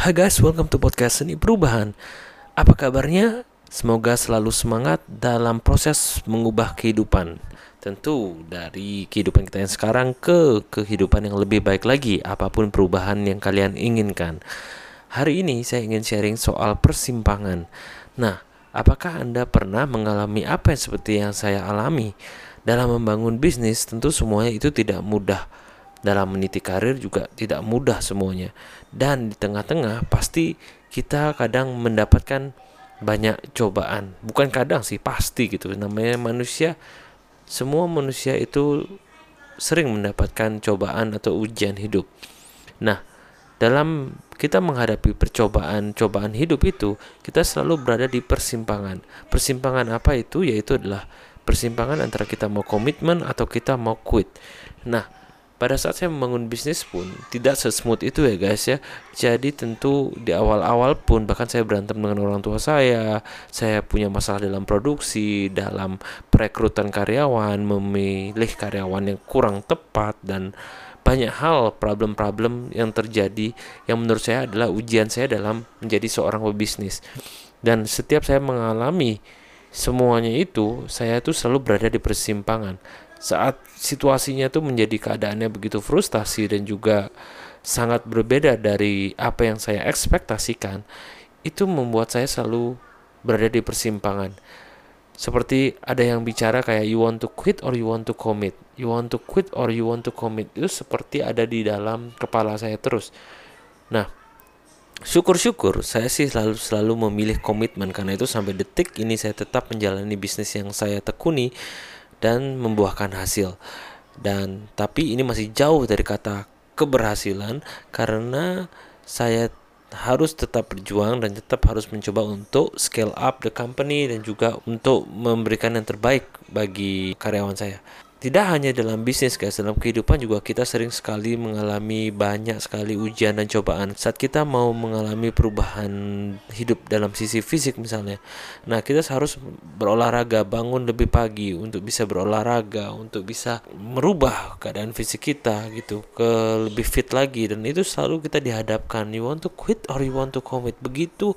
Hai guys, welcome to podcast Seni Perubahan. Apa kabarnya? Semoga selalu semangat dalam proses mengubah kehidupan. Tentu dari kehidupan kita yang sekarang ke kehidupan yang lebih baik lagi, apa pun perubahan yang kalian inginkan. Hari ini saya ingin sharing soal persimpangan. Nah, apakah Anda pernah mengalami apa yang seperti yang saya alami? Dalam membangun bisnis, tentu semuanya itu tidak mudah dalam meniti karir juga tidak mudah semuanya. Dan di tengah-tengah pasti kita kadang mendapatkan banyak cobaan. Bukan kadang sih pasti gitu. Namanya manusia semua manusia itu sering mendapatkan cobaan atau ujian hidup. Nah dalam kita menghadapi percobaan-cobaan hidup itu kita selalu berada di persimpangan. Persimpangan apa itu? Yaitu adalah persimpangan antara kita mau komitmen atau kita mau quit. Nah pada saat saya membangun bisnis pun tidak sesmooth itu ya guys ya. Jadi tentu di awal-awal pun bahkan saya berantem dengan orang tua saya, saya punya masalah dalam produksi, dalam perekrutan karyawan, memilih karyawan yang kurang tepat dan banyak hal problem-problem yang terjadi yang menurut saya adalah ujian saya dalam menjadi seorang pebisnis. Dan setiap saya mengalami semuanya itu, saya itu selalu berada di persimpangan saat situasinya itu menjadi keadaannya begitu frustasi dan juga sangat berbeda dari apa yang saya ekspektasikan, itu membuat saya selalu berada di persimpangan. Seperti ada yang bicara kayak you want to quit or you want to commit. You want to quit or you want to commit. Itu seperti ada di dalam kepala saya terus. Nah, syukur-syukur saya sih selalu selalu memilih komitmen karena itu sampai detik ini saya tetap menjalani bisnis yang saya tekuni dan membuahkan hasil. Dan tapi ini masih jauh dari kata keberhasilan karena saya harus tetap berjuang dan tetap harus mencoba untuk scale up the company dan juga untuk memberikan yang terbaik bagi karyawan saya tidak hanya dalam bisnis guys dalam kehidupan juga kita sering sekali mengalami banyak sekali ujian dan cobaan. Saat kita mau mengalami perubahan hidup dalam sisi fisik misalnya nah kita harus berolahraga bangun lebih pagi untuk bisa berolahraga untuk bisa merubah keadaan fisik kita gitu ke lebih fit lagi. Dan itu selalu kita dihadapkan you want to quit or you want to commit? Begitu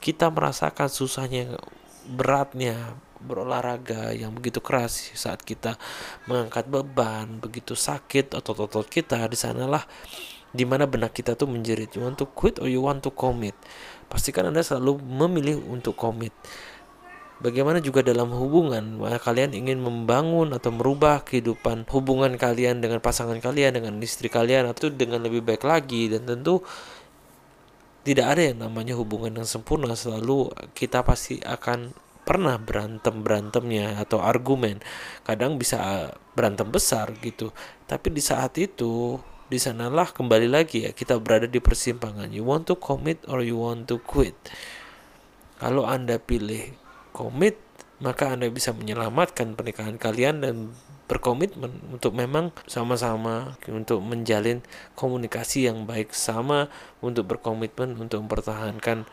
kita merasakan susahnya beratnya berolahraga yang begitu keras saat kita mengangkat beban begitu sakit otot-otot kita di sanalah di mana benak kita tuh menjerit. You want to quit or you want to commit? Pastikan anda selalu memilih untuk commit. Bagaimana juga dalam hubungan, kalian ingin membangun atau merubah kehidupan hubungan kalian dengan pasangan kalian, dengan istri kalian, atau dengan lebih baik lagi, dan tentu tidak ada yang namanya hubungan yang sempurna. Selalu kita pasti akan pernah berantem berantemnya atau argumen kadang bisa berantem besar gitu. Tapi di saat itu di sanalah kembali lagi ya kita berada di persimpangan. You want to commit or you want to quit? Kalau anda pilih commit maka anda bisa menyelamatkan pernikahan kalian dan berkomitmen untuk memang sama-sama untuk menjalin komunikasi yang baik sama untuk berkomitmen untuk mempertahankan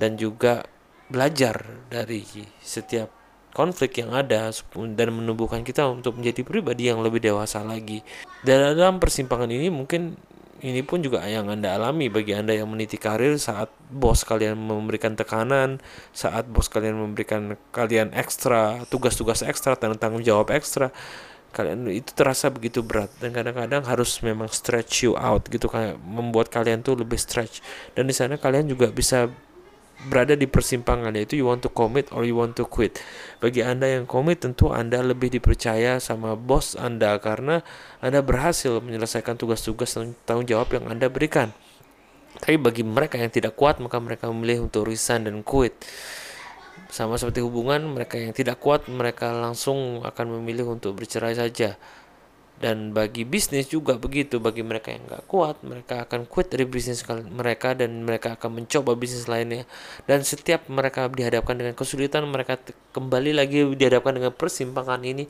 dan juga belajar dari setiap konflik yang ada dan menumbuhkan kita untuk menjadi pribadi yang lebih dewasa lagi. Dalam persimpangan ini mungkin ini pun juga yang Anda alami bagi Anda yang meniti karir saat bos kalian memberikan tekanan, saat bos kalian memberikan kalian ekstra, tugas-tugas ekstra, tanggung jawab ekstra. Kalian itu terasa begitu berat dan kadang-kadang harus memang stretch you out gitu kayak membuat kalian tuh lebih stretch. Dan di sana kalian juga bisa berada di persimpangan yaitu you want to commit or you want to quit. Bagi Anda yang commit tentu Anda lebih dipercaya sama bos Anda karena Anda berhasil menyelesaikan tugas-tugas dan tanggung jawab yang Anda berikan. Tapi bagi mereka yang tidak kuat maka mereka memilih untuk resign dan quit. Sama seperti hubungan mereka yang tidak kuat mereka langsung akan memilih untuk bercerai saja dan bagi bisnis juga begitu bagi mereka yang nggak kuat mereka akan quit dari bisnis mereka dan mereka akan mencoba bisnis lainnya. Dan setiap mereka dihadapkan dengan kesulitan mereka kembali lagi dihadapkan dengan persimpangan ini.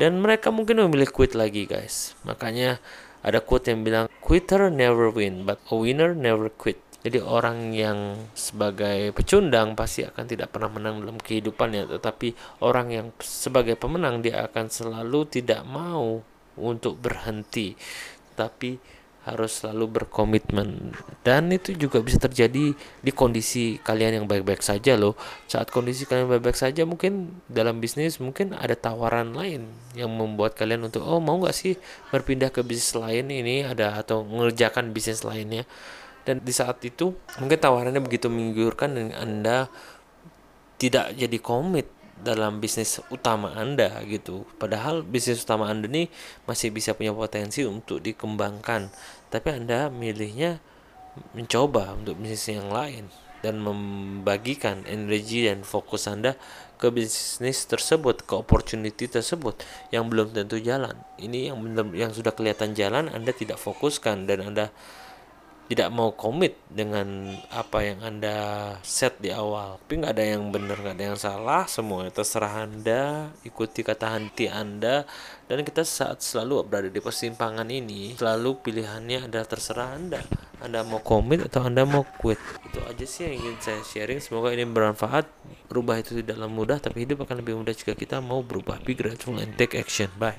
Dan mereka mungkin memilih quit lagi guys. Makanya ada quote yang bilang quitter never win but a winner never quit. Jadi orang yang sebagai pecundang pasti akan tidak pernah menang dalam kehidupannya. Tetapi orang yang sebagai pemenang dia akan selalu tidak mau untuk berhenti tapi harus selalu berkomitmen. Dan itu juga bisa terjadi di kondisi kalian yang baik-baik saja loh. Saat kondisi kalian baik-baik saja mungkin dalam bisnis mungkin ada tawaran lain yang membuat kalian untuk oh mau nggak sih berpindah ke bisnis lain ini ada atau mengerjakan bisnis lainnya? Dan di saat itu mungkin tawarannya begitu menggiurkan dan anda tidak jadi komit dalam bisnis utama Anda gitu. Padahal bisnis utama Anda nih masih bisa punya potensi untuk dikembangkan, tapi Anda milihnya mencoba untuk bisnis yang lain dan membagikan energi dan fokus Anda ke bisnis tersebut, ke opportunity tersebut yang belum tentu jalan. Ini yang yang sudah kelihatan jalan Anda tidak fokuskan dan Anda tidak mau komit dengan apa yang anda set di awal. Tapi nggak ada yang benar nggak ada yang salah. Semua terserah anda ikuti kata hati anda. Dan kita saat selalu berada di persimpangan ini selalu pilihannya adalah terserah anda. Anda mau komit atau anda mau quit. Itu aja sih yang ingin saya sharing. Semoga ini bermanfaat. Berubah itu tidak mudah tapi hidup akan lebih mudah jika kita mau berubah. Be grateful and take action. Bye